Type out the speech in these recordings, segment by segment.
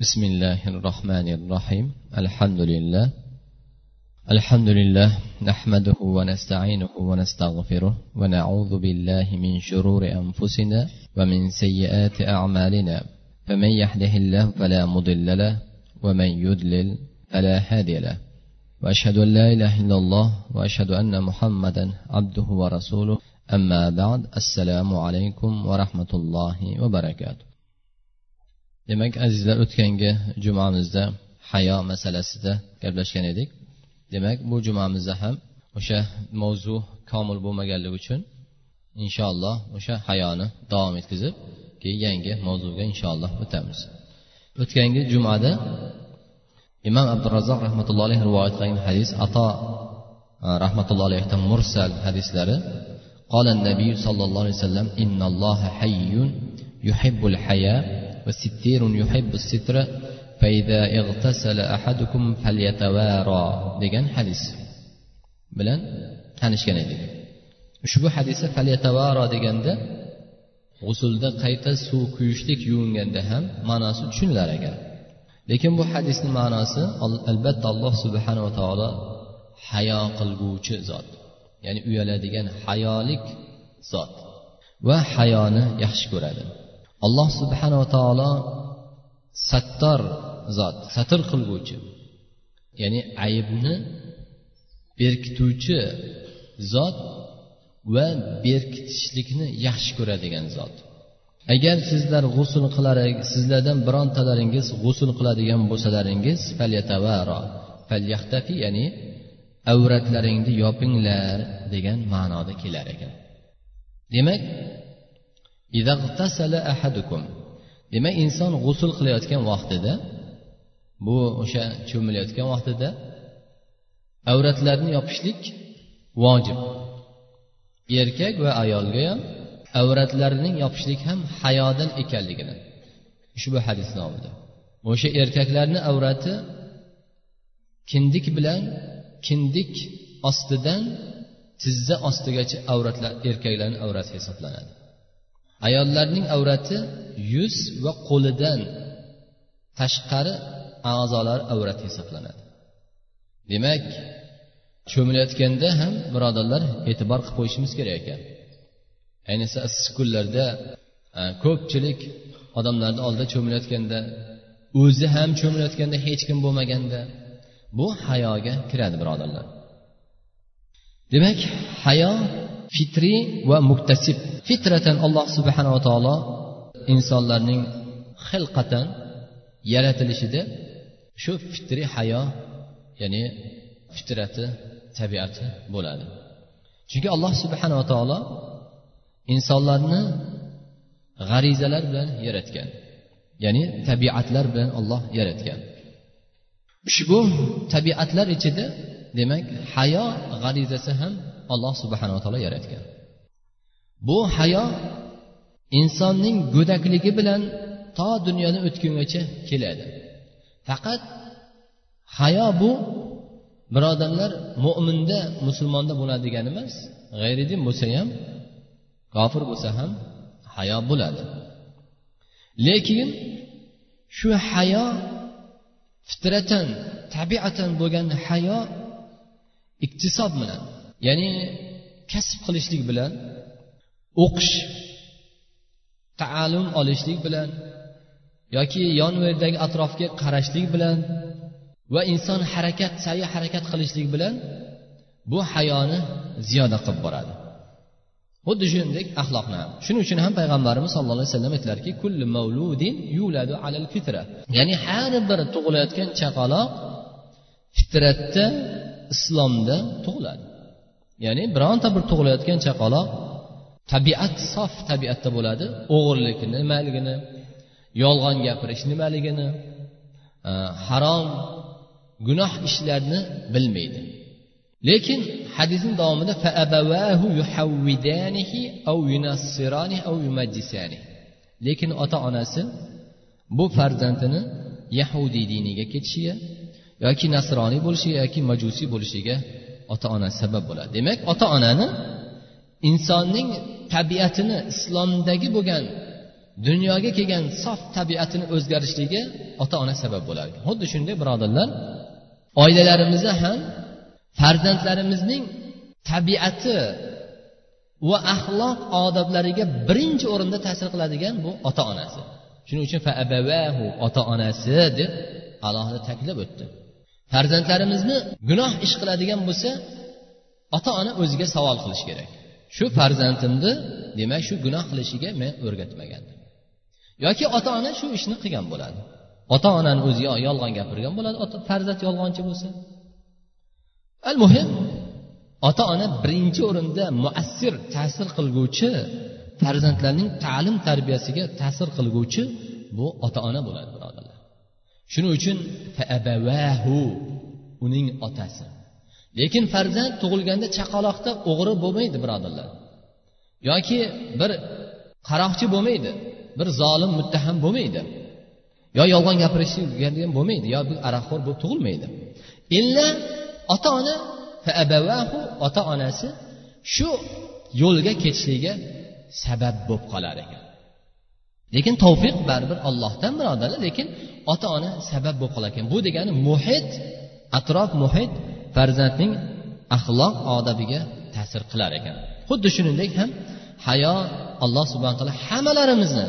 بسم الله الرحمن الرحيم الحمد لله الحمد لله نحمده ونستعينه ونستغفره ونعوذ بالله من شرور انفسنا ومن سيئات اعمالنا فمن يهده الله فلا مضل له ومن يضلل فلا هادي له واشهد ان لا اله الا الله واشهد ان محمدا عبده ورسوله اما بعد السلام عليكم ورحمه الله وبركاته demak azizlar o'tgangi jumamizda hayo masalasida gaplashgan edik demak bu jumamizda ham o'sha mavzu komil bo'lmaganligi uchun inshaalloh o'sha hayoni davom etkazib keyin yangi mavzuga inshaalloh o'tamiz o'tgangi jumada imom abdurazzoq rahmatullohi alayhi rivoyat qilgan hadis ato rahmatullohi alayhidan mursal hadislari قال النبي صلى الله عليه وسلم إن الله حي يحب الحياة وستير يحب الستر فإذا اغتسل أحدكم فليتوارى degan hadis bilan tanishgan edik ushbu hadisda falyatavaro deganda g'usulda qayta suv quyishlik yuvinganda ham ma'nosi tushunilar ekan lekin bu hadisni ma'nosi albatta alloh subhanava taolo hayo qilguvchi zot ya'ni uyaladigan hayolik zot va hayoni yaxshi ko'radi alloh subhanava taolo sattor zot satr qilguvchi. Ya'ni aybni berkituvchi zot va berkitishlikni yaxshi ko'radigan zot. Agar sizlar g'usul qilar sizlardan birontalaringiz g'usul qiladigan bo'lsalaringiz ya'ni avratlaringni yopinglar degan ma'noda kelar ekan. Demak demak inson g'usul qilayotgan vaqtida bu o'sha cho'milayotgan vaqtida avratlarni yopishlik vojib. Erkak va ayolga ham avratlarining yopishlik ham hayodan ekanligini. Ushbu hadis nomida. O'sha erkaklarni avrati kindik bilan kindik ostidan tizza ostigacha avratlar erkaklarni avrati hisoblanadi. Ayollarning avrati yuz va qo'lidan tashqari a'zolar avrat hisoblanadi. Demak cho'milayotganda ham birodarlar e'tibor qilib qo'yishimiz kerak ekan. Ayniqsa issiq kunlarda ko'pchilik odamlarni oldida cho'milayotganda o'zi ham cho'milayotganda hech kim bo'lmaganda bu hayoga kiradi birodarlar. Demak hayo fitriy va muktasib. Fitratan alloh subhanava taolo insonlarning xilqatan yaratilishida shu fitriy hayo ya'ni fitrati tabiati bo'ladi. Chunki alloh subhanava taolo insonlarni g'arizalar bilan yaratgan ya'ni tabiatlar bilan olloh yaratgan. Ushbu tabiatlar ichida demak hayo g'arizasi ham alloh subhanava taolo yaratgan. Bu hayo insonning go'dakligi bilan to dunyodan o'tgungacha keladi. Faqat hayo bu birodarlar mo'minda musulmonda bo'ladi degani emas g'ayridin bo'lsa ham kofir bo'lsa ham hayo bo'ladi. Lekin shu hayo fitratan tabiatan bo'lgan hayo iktisob bilan ya'ni kasb qilishlik bilan o'qish ta'lim olishlik bilan yoki yonverdagi atrofga qarashlik bilan va inson harakat sa'yi harakat qilishlik bilan bu hayoni ziyoda qilib boradi. Xuddi shuningdek axloqni ham. Shuning uchun ham payg'ambarimiz sallallohu alayhi vasallam aytdilarki kulli mavludin yuladu alal fitra. Ya'ni har bir tug'ilayotgan chaqaloq fitratda islomda tug'iladi. Ya'ni bironta bir tug'ilayotgan chaqaloq tabiat sof tabiatda bo'ladi. O'g'irlik nimaligini yolg'on gapirish nimaligini e, harom gunoh ishlarni bilmaydi. Lekin hadisning davomida lekin ota onasi bu farzandini yahudiy diniga ketishiga yoki nasroniy bo'lishiga yoki majusiy bo'lishiga ota ona sabab bo'ladi. Demak ota onani insonning tabiatini islomdagi bo'lgan dunyoga kelgan sof tabiatini o'zgarishligi ota ona sabab bo'lar ekan xuddi shunday birodarlar oilalarimizda ham farzandlarimizning tabiati va axloq odoblariga birinchi o'rinda ta'sir qiladigan bu ota onasi shuning uchun ota onasi deb alohida taklif o'tdi. Farzandlarimizni gunoh ish qiladigan bo'lsa ota ona o'ziga savol qilish kerak. Shu farzandimni demak shu gunoh qilishiga men o'rgatmagandim. Yoki ota ona shu ishni qilgan bo'ladi. Ota onani o'zi yolg'on gapirgan bo'ladi farzand yolg'onchi bo'lsa. Al muhim ota ona birinchi o'rinda muassir ta'sir qilguvchi farzandlarning ta'lim tarbiyasiga ta'sir qilguvchi bu ota ona bo'ladi birodarlar shuning uchun uning otasi. Lekin farzand tug'ilganda chaqaloqda o'g'ri bo'lmaydi birodarlar. Yoki bir qaroqchi bo'lmaydi bir zolim muttaham bo'lmaydi. Yo yolg'on gapirishgan bo'lmaydi yo bir aroqxo'r bo'lib tug'ilmaydi. Illa ota ona ota onasi shu yo'lga ketishligiga sabab bo'lib qolar ekan. Lekin tavfiq baribir ollohdan birodarlar lekin ota ona sabab bo'lib qolar ekan. Bu degani muhit atrof muhit farzandning axloq odabiga ta'sir qilar ekan. Xuddi shuningdek ham hayo alloh subhana taolo hammalarimizni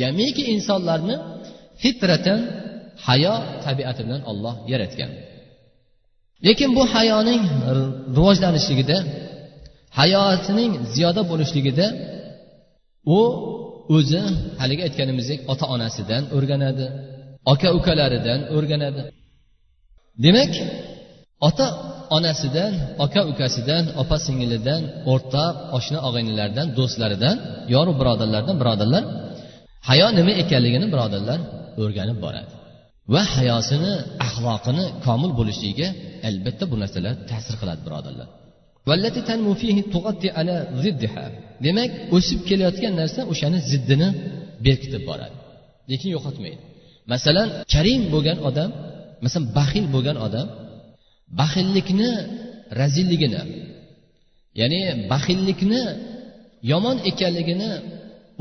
jamiki insonlarni fitratan hayo tabiati bilan olloh yaratgan. Lekin bu hayoning rivojlanishligida hayotining ziyoda bo'lishligida u o'zi haligi aytganimizdek ota onasidan o'rganadi aka ukalaridan o'rganadi. Demak ota onasidan aka ukasidan opa singilidan o'rtoq oshna og'aynilardan do'stlaridan yoru birodarlardan birodarlar hayo nima ekanligini birodarlar o'rganib boradi. Va hayosini axloqini komil bo'lishligiga albatta bu narsalar ta'sir qiladi birodarlar. Demak o'sib kelayotgan narsa o'shani ziddini berkitib boradi. Lekin yo'qotmaydi. Masalan karim bo'lgan odam masalan baxil bo'lgan odam baxillikni razilligini ya'ni baxillikni yomon ekanligini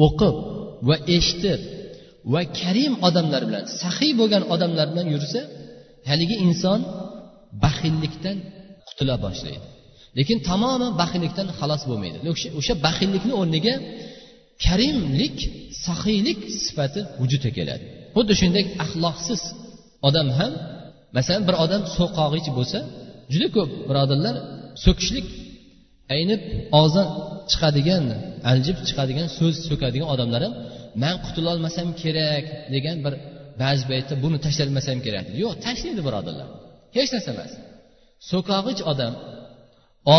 o'qib va eshitib va karim odamlar bilan saxiy bo'lgan odamlar bilan yursa haligi inson baxillikdan qutula boshlaydi. Lekin tamoman baxillikdan xalos bo'lmaydi. O'sha baxillikni o'rniga karimlik saxiylik sifati vujudga keladi. Xuddi shunday axloqsiz odam ham masalan bir odam so'qog'ich bo'lsa juda ko'p birodarlar so'kishlik aynib og'zidan chiqadigan aljib chiqadigan so'z so'kadigan odamlar ham man qutulolmasam kerak degan bir ba'zi paytda buni tashlamasam kerak yo'q tashlaydi birodarlar. Hech narsa emas. So'kog'ich odam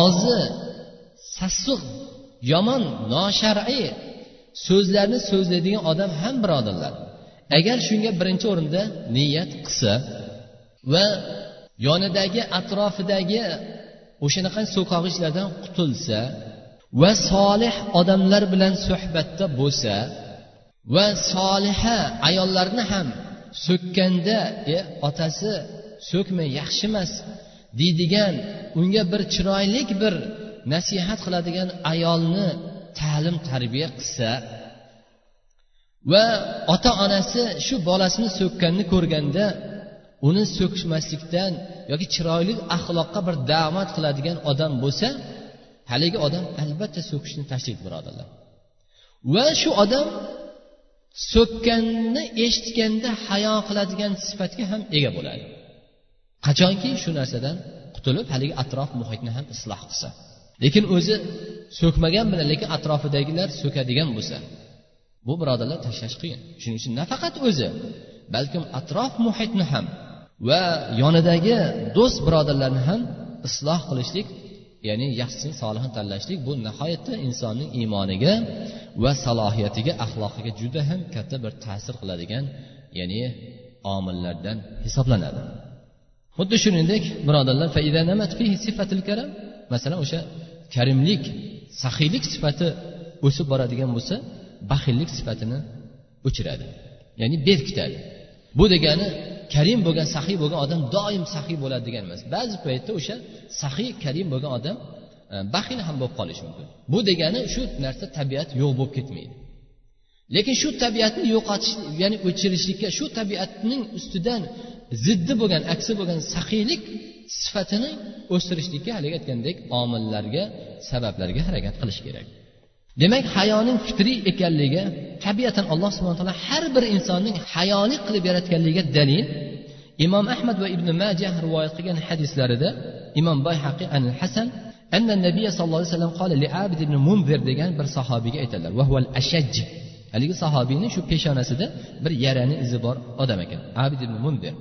og'zi sassiq yomon noshar'iy so'zlarni so'zlaydigan odam ham birodarlar. Agar shunga birinchi o'rinda niyat qilsa va yonidagi atrofidagi o'shanaqa so'kog'ichlardan qutulsa va solih odamlar bilan suhbatda bo'lsa va soliha ayollarni ham so'kkanda e otasi so'kma yaxshi emas deydigan unga bir chiroylik bir nasihat qiladigan ayolni ta'lim tarbiya qilsa va ota onasi shu bolasini so'kkanini ko'rganda uni so'kishmaslikdan yoki chiroyli axloqqa bir da'vat qiladigan odam bo'lsa haligi odam albatta so'kishni tashlaydi birodarlar va shu odam so'kkanni eshitganda hayo qiladigan sifatga ham ega bo'ladi. Qachonki shu narsadan qutulib haligi atrof muhitni ham isloh qilsa. Lekin o'zi so'kmagan bilan lekin atrofidagilar so'kadigan bo'lsa. Bu birodarlar tashlash qiyin. Shuning uchun nafaqat o'zi balkim atrof muhitni ham va yonidagi do'st birodarlarni ham isloh qilishlik ya'ni yaxshisini solihini tanlashlik bu nihoyatda insonning iymoniga va salohiyatiga axloqiga juda ham katta bir ta'sir qiladigan ya'ni omillardan hisoblanadi. Xuddi shuningdek birodarlar masalan o'sha karimlik saxiylik sifati o'sib boradigan bo'lsa baxillik sifatini o'chiradi ya'ni berkitadi bu degani karim bo'lgan saxiy bo'lgan odam doim saxiy bo'ladi degani emas. Ba'zi paytda o'sha saxiy karim bo'lgan odam e, baxil ham bo'lib qolishi mumkin. Bu degani shu narsa tabiat yo'q bo'lib ketmaydi. Lekin shu tabiatni yo'qotish ya'ni o'chirishlikka shu tabiatning ustidan ziddi bo'lgan aksi bo'lgan saxiylik sifatini o'stirishlikka haligi aytgandek omillarga sabablarga harakat qilish kerak. Demak hayoning fitriy ekanligi tabiatan alloh subhana taolo har bir insonning hayoli qilib yaratganligiga dalil. Imom ahmad va ibn majah rivoyat qilgan hadislarida imom bayhaqiy an hasan anna nabiy sallallohu alayhi vasallam qala li abid ibn munzir degan bir sahobiyga aytadilar. Va huval ashaj haligi sahobiyni shu peshonasida bir yarani izi bor odam ekan abid ibn munzir.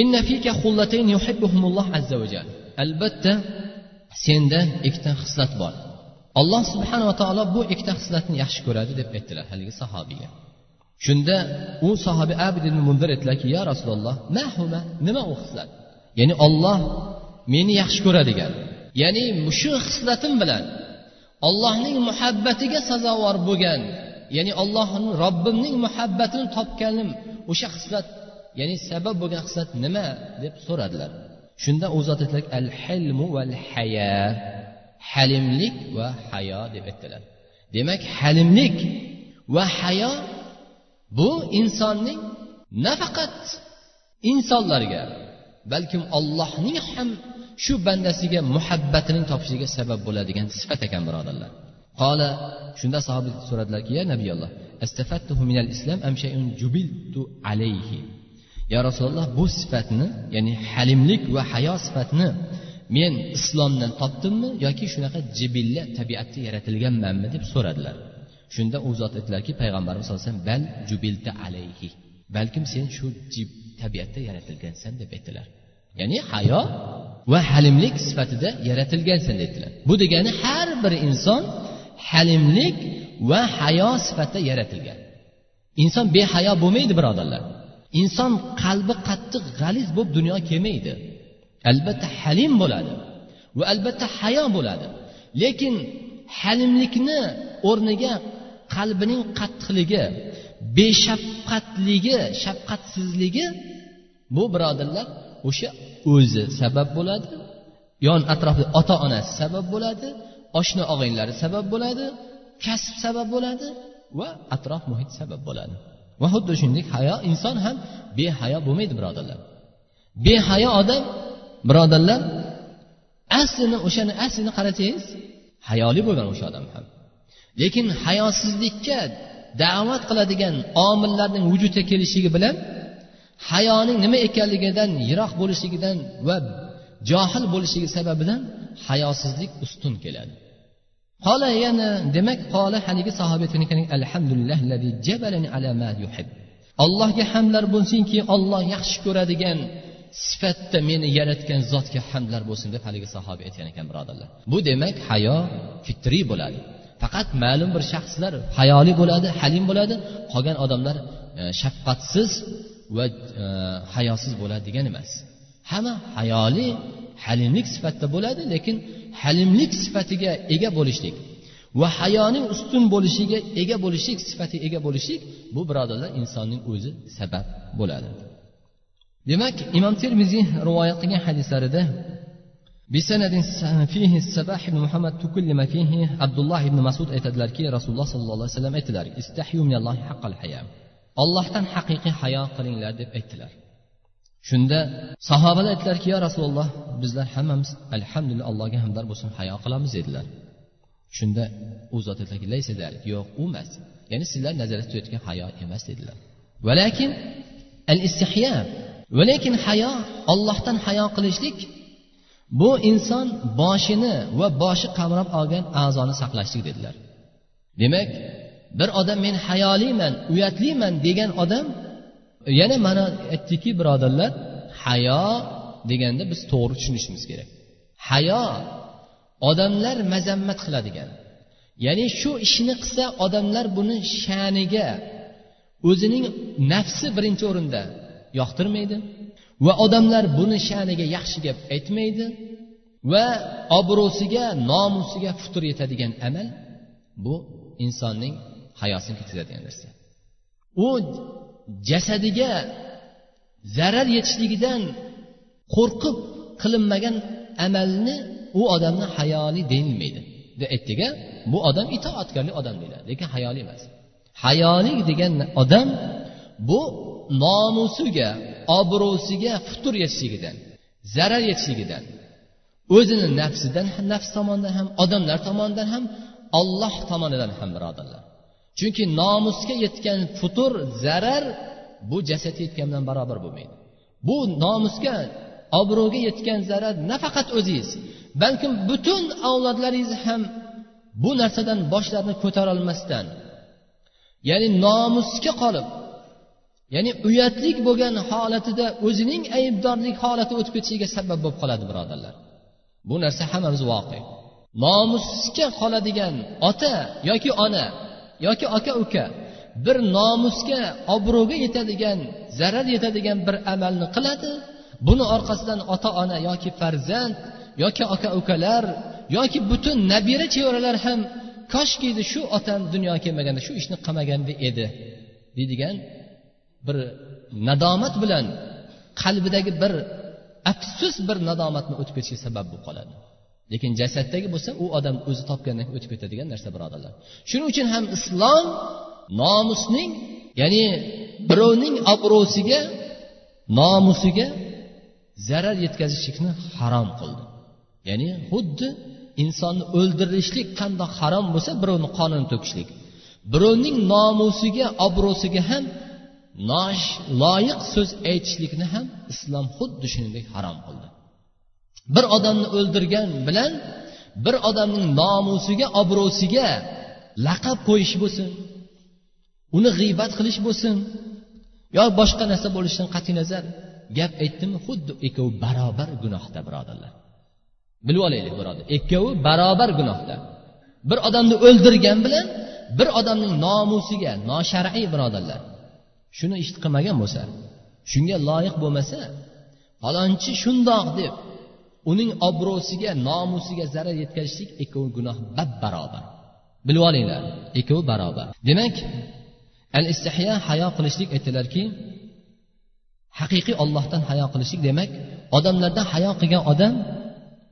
Inna fika xullatayn yuhibbuhumulloh azza va jal albatta senda ikkita xislat bor. Alloh subhanava taolo bu ikkita xislatni yaxshi ko'radi deb aytdilar haligi sahobiyga shunda u sahobiy abid ibn mundir aytdilarki ya rasululloh mahuma nima u xislat? Ya'ni olloh meni yaxshi ko'radigan ya'ni shu xislatim bilan ollohning muhabbatiga sazovor bo'lgan ya'ni ollohni robbimning muhabbatini topganim o'sha xislat ya'ni sabab bo'lgan xislat nima deb so'radilar. Shunda u zot aytdilar al hilmu val haya halimlik va hayo deb aytdilar. Demak halimlik va hayo bu insonning nafaqat insonlarga balkim ollohning ham shu bandasiga muhabbatining topishiga sabab bo'ladigan sifat ekan birodarlar. Qola shunda sahoba so'radilarki ya nabiyalloh astafattuhu minal islam am shay'un jubiltu alayhi? Ya rasululloh bu sifatni ya'ni halimlik va hayo sifatni men islomdan topdimmi yoki shunaqa jibilla tabiatda yaratilganmanmi deb so'radilar. Shunda u zot aytdilarki payg'ambarimiz sallallohu alayhi vasallam bal jubilta alayhi. Balkim sen shu jib tabiatda yaratilgansan deb aytdilar. Ya'ni hayo va halimlik sifatida yaratilgansan dedilar. Bu degani har bir inson halimlik va hayo sifatida yaratilgan. Inson behayo bo'lmaydi birodarlar. Inson qalbi qattiq g'aliz bo'lib dunyoga kelmaydi. Albatta halim bo'ladi va albatta hayo bo'ladi. Lekin halimlikni o'rniga qalbining qattiqligi beshafqatligi shafqatsizligi bu birodarlar o'sha o'zi sabab bo'ladi yon atrofda ota onasi sabab bo'ladi oshna og'aynilari sabab bo'ladi kasb sabab bo'ladi va atrof muhit sabab bo'ladi. Va xuddi shuningdek hayo inson ham behayo bo'lmaydi birodarlar. Behayo odam birodarlar aslini o'shani aslini qarasangiz hayoli bo'lgan o'sha odam ham. Lekin hayosizlikka da'vat qiladigan omillarning vujudga kelishligi bilan hayoning nima ekanligidan yiroq bo'lishligidan va johil bo'lishligi sababidan hayosizlik ustun keladi. Qola yana demak qola haligi sahobiy alhamdulillah allohga hamdlar bo'lsinki olloh yaxshi ko'radigan sifatda meni yaratgan zotga hamdlar bo'lsin deb haligi sahoba aytgan ekan birodarlar. Bu demak hayo fitriy bo'ladi. Faqat ma'lum bir shaxslar hayoli bo'ladi halim bo'ladi. Qolgan odamlar e, shafqatsiz va e, hayosiz bo'ladi degani emas. Hamma hayoli halimlik sifatida bo'ladi lekin halimlik sifatiga ega bo'lishlik va hayoning ustun bo'lishiga ega bo'lishlik sifatiga ega bo'lishlik bu birodarlar insonning o'zi sabab bo'ladi. demak imom termiziy rivoyat qilgan hadislarida بسند فيه السباح بن محمد تكلم فيه عبد الله بن مسعود aytadilarki rasululloh sollallohu alayhi vasallam aytdilar istahyu minallohi haqqal haya ollohdan haqiqiy hayo qilinglar deb aytdilar shunda sahobalar aytdilarki yo rasululloh bizlar hammamiz alhamdulillah allohga hamdar bo'lsin hayo qilamiz dedilar shunda u zot aytdilarki yo'q u emas ya'ni sizlar nazarda tutayotgan hayo emas dedilar valakin al istihya va lekin hayo ollohdan hayo qilishlik bu inson boshini va boshi qamrab olgan a'zoni saqlashlik dedilar. Demak bir odam men hayoliman uyatliman degan odam yana mana aytdikki birodarlar hayo deganda biz to'g'ri tushunishimiz kerak. Hayo odamlar mazammat qiladigan. Ya'ni shu ishni qilsa odamlar buni sha'niga o'zining nafsi birinchi o'rinda yoqtirmaydi. Va odamlar buni sha'niga yaxshi gap aytmaydi va obro'siga nomusiga futur yetadigan amal bu insonning hayosini ketkazadigan narsa. U jasadiga zarar yetishligidan qo'rqib qilinmagan amalni u odamni hayoli deyilmaydi. Deb aytdik bu odam itoatkorlik odam deyiladi lekin hayoli emas. Hayolik degan odam bu nomusiga obro'siga futur yetishligidan zarar yetishligidan o'zini nafsidan nafs tomonidan ham odamlar tomonidan ham olloh tomonidan ham birodarlar. Chunki nomusga yetgan futur zarar bu jasadga yetgan bilan barobar bo'lmaydi. Bu nomusga obro'ga yetgan zarar nafaqat o'zingiz. Balkim butun avlodlaringiz ham bu narsadan boshlarini ko'tarolmasdan ya'ni nomusga qolib ya'ni uyatlik bo'lgan holatida o'zining aybdorlik holati o'tib ketishiga sabab bo'lib qoladi birodarlar. Bu narsa hammamiz voqe nomusga qoladigan ota yoki ona yoki aka uka bir nomusga obro'ga yetadigan zarar yetadigan bir amalni qiladi. Buni orqasidan ota ona yoki farzand yoki aka ukalar yoki butun nabira chevaralar ham koshkidi shu otam dunyoga kelmaganda shu ishni qilmaganda edi deydigan bir nadomat bilan qalbidagi bir afsus bir nadomatni o'tib ketishiga sabab bo'lib qoladi. Lekin jasaddagi bo'lsa u odam o'zi topgandan keyin o'tib ketadigan narsa birodarlar. Shuning uchun ham islom nomusning ya'ni birovning obro'siga nomusiga zarar yetkazishlikni harom qildi. Ya'ni xuddi insonni o'ldirishlik qandoq harom bo'lsa birovni qonini to'kishlik birovning nomusiga obro'siga ham loyiq so'z aytishlikni ham islom xuddi shuningdek harom qildi. Bir odamni o'ldirgan bilan bir odamning nomusiga obro'siga laqab qo'yish bo'lsin uni g'iybat qilish bo'lsin yo boshqa narsa bo'lishidan qat'iy nazar gap aytdimi xuddi ikkovi barobar gunohda birodarlar. Bilib olaylik birodar ikkovi barobar gunohda. Bir odamni o'ldirgan bilan bir odamning nomusiga noshar'iy birodarlar shuni ish qilmagan bo'lsa shunga loyiq bo'lmasa falonchi shundoq deb uning obro'siga nomusiga zarar yetkazishlik ikkovi gunoh bab barobar bilib olinglar ikkovi barobar. Demak al istihyo hayo qilishlik aytdilarki haqiqiy ollohdan hayo qilishlik demak odamlardan hayo qilgan odam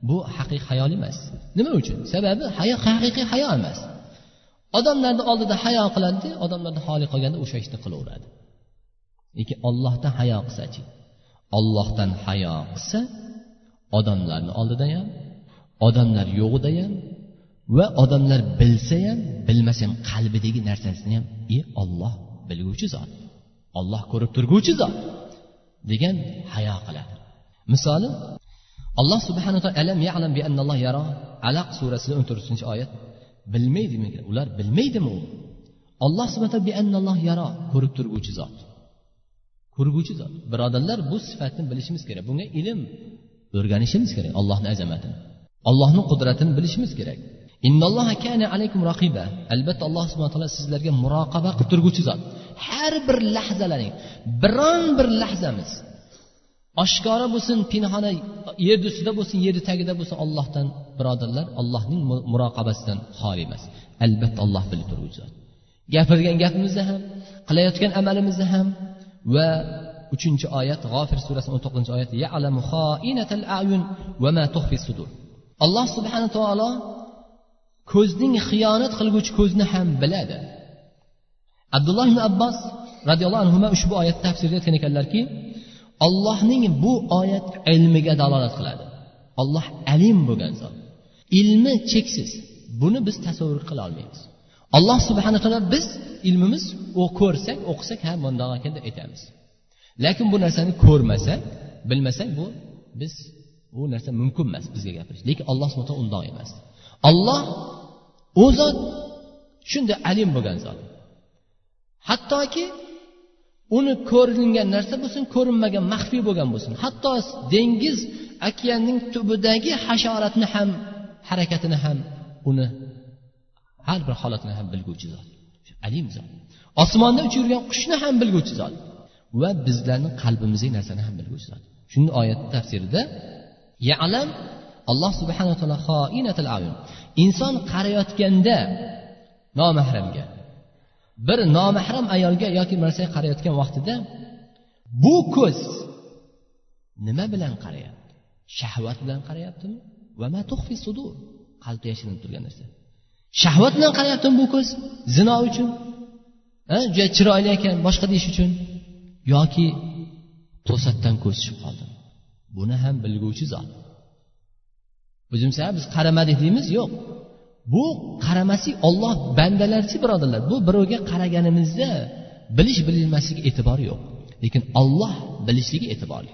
bu haqiqiy hayol emas. Nima uchun? Sababi hayo haqiqiy hayo emas. Odamlarni oldida hayo qiladida odamlarni holi qolganda o'sha ishni qilaveradi. Lekin ollohdan hayo qilsachi ollohdan hayo qilsa odamlarni oldida ham odamlar yo'g'ida ham va odamlar bilsa ham bilmasa ham qalbidagi narsasini ham e olloh bilguvchi zot olloh ko'rib turguvchi zot degan hayo qiladi. Misoli alloh subhana taolo alam yalam bi annalloh yara. Alaq surasida o'n to'rtinchi oyat bilmaydimi ular bilmaydimi u? Olloh subhana taolo bi annalloh yara ko'rib turguvchi zot. Ko'rguvchi zot. Birodarlar bu sifatni bilishimiz kerak. Bunga ilm o'rganishimiz kerak allohni azamatini. Allohni qudratini bilishimiz kerak. Albatta alloh subhana taolo sizlarga muroqaba qilib turguvchi zot. Har bir lahzalaring biron bir lahzamiz oshkora bo'lsin pinhona yerni ustida bo'lsin yerni tagida bo'lsin ollohdan birodarlar allohning muroqabasidan xoli emas. Albatta alloh bilib turguvchi zot. Gapirgan gapimizda ham qilayotgan amalimizda ham va uchinchi oyat g'ofir surasi o'n to'qqizinchi oyat alloh subhana taolo ko'zning xiyonat qilguvchi ko'zni ham biladi. Abdulloh ibn abbos roziyallohu anhu ushbu oyat tafsirida aytgan ekanlarki ollohning bu oyat ilmiga dalolat qiladi. Olloh alim bo'lgan zot. Ilmi cheksiz. Buni biz tasavvur qila olmaymiz. Alloh subhana taolo biz ilmimiz u ko'rsak o'qisak ha bundoq ekan deb aytamiz. Lekin bu narsani ko'rmasak bilmasak bu biz bu narsa mumkin emas bizga gapirish. Lekin alloh subhana taolo undoq emas. Olloh u zot shunday alim bo'lgan zot. Hattoki uni ko'ringan narsa bo'lsin ko'rinmagan maxfiy bo'lgan bo'lsin. Hatto dengiz okeanning tubidagi hasharotni ham harakatini ham uni har bir holatini ham bilguvchi zot. Alim zot osmonda uchib yurgan qushni ham bilguvchi zot. Va bizlarni qalbimizdagi narsani ham bilguvchi zot. Shuni oyat tafsirida yalam alloh subhanaa taolo xoinatil ayun. Inson qarayotganda nomahramga bir nomahram ayolga yoki narsaga qarayotgan vaqtida bu ko'z nima bilan qarayapti? Shahvat bilan qarayaptimi? Qalbda yashirinib turgan narsa. Shahvat bilan qarayaptimi bu ko'z? Zino uchun? Juda chiroyli ekan boshqa deyish uchun? Yoki to'satdan ko'z tushib qoldi buni ham bilguvchi zot. O'zimiz biz qaramadik deymiz yo'q. Bu qaramaslik olloh bandalarchi birodarlar. Bu birovga qaraganimizda bilish bilinmasligi e'tibori yo'q. Lekin olloh bilishligi e'tiborli.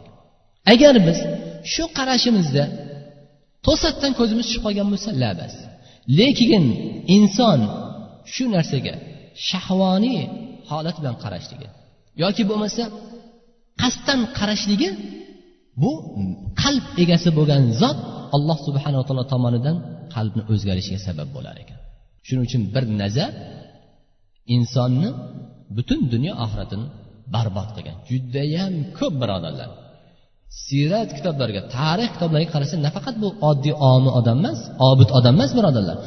Agar biz shu qarashimizda to'satdan ko'zimiz tushib qolgan bo'lsa labas lekin inson shu narsaga shahvoniy holat bilan qarashligi yoki bo'lmasa qasddan qarashligi bu qalb egasi bo'lgan zot alloh subhanaa taolo tomonidan qalbni o'zgarishiga sabab bo'lar ekan. Shuning uchun bir nazar insonni butun dunyo oxiratini barbod qilgan. Judayam ko'p birodarlar. Siyrat kitoblariga tarix kitoblariga qarasa nafaqat bu oddiy omi odam emas obid odam emas birodarlar.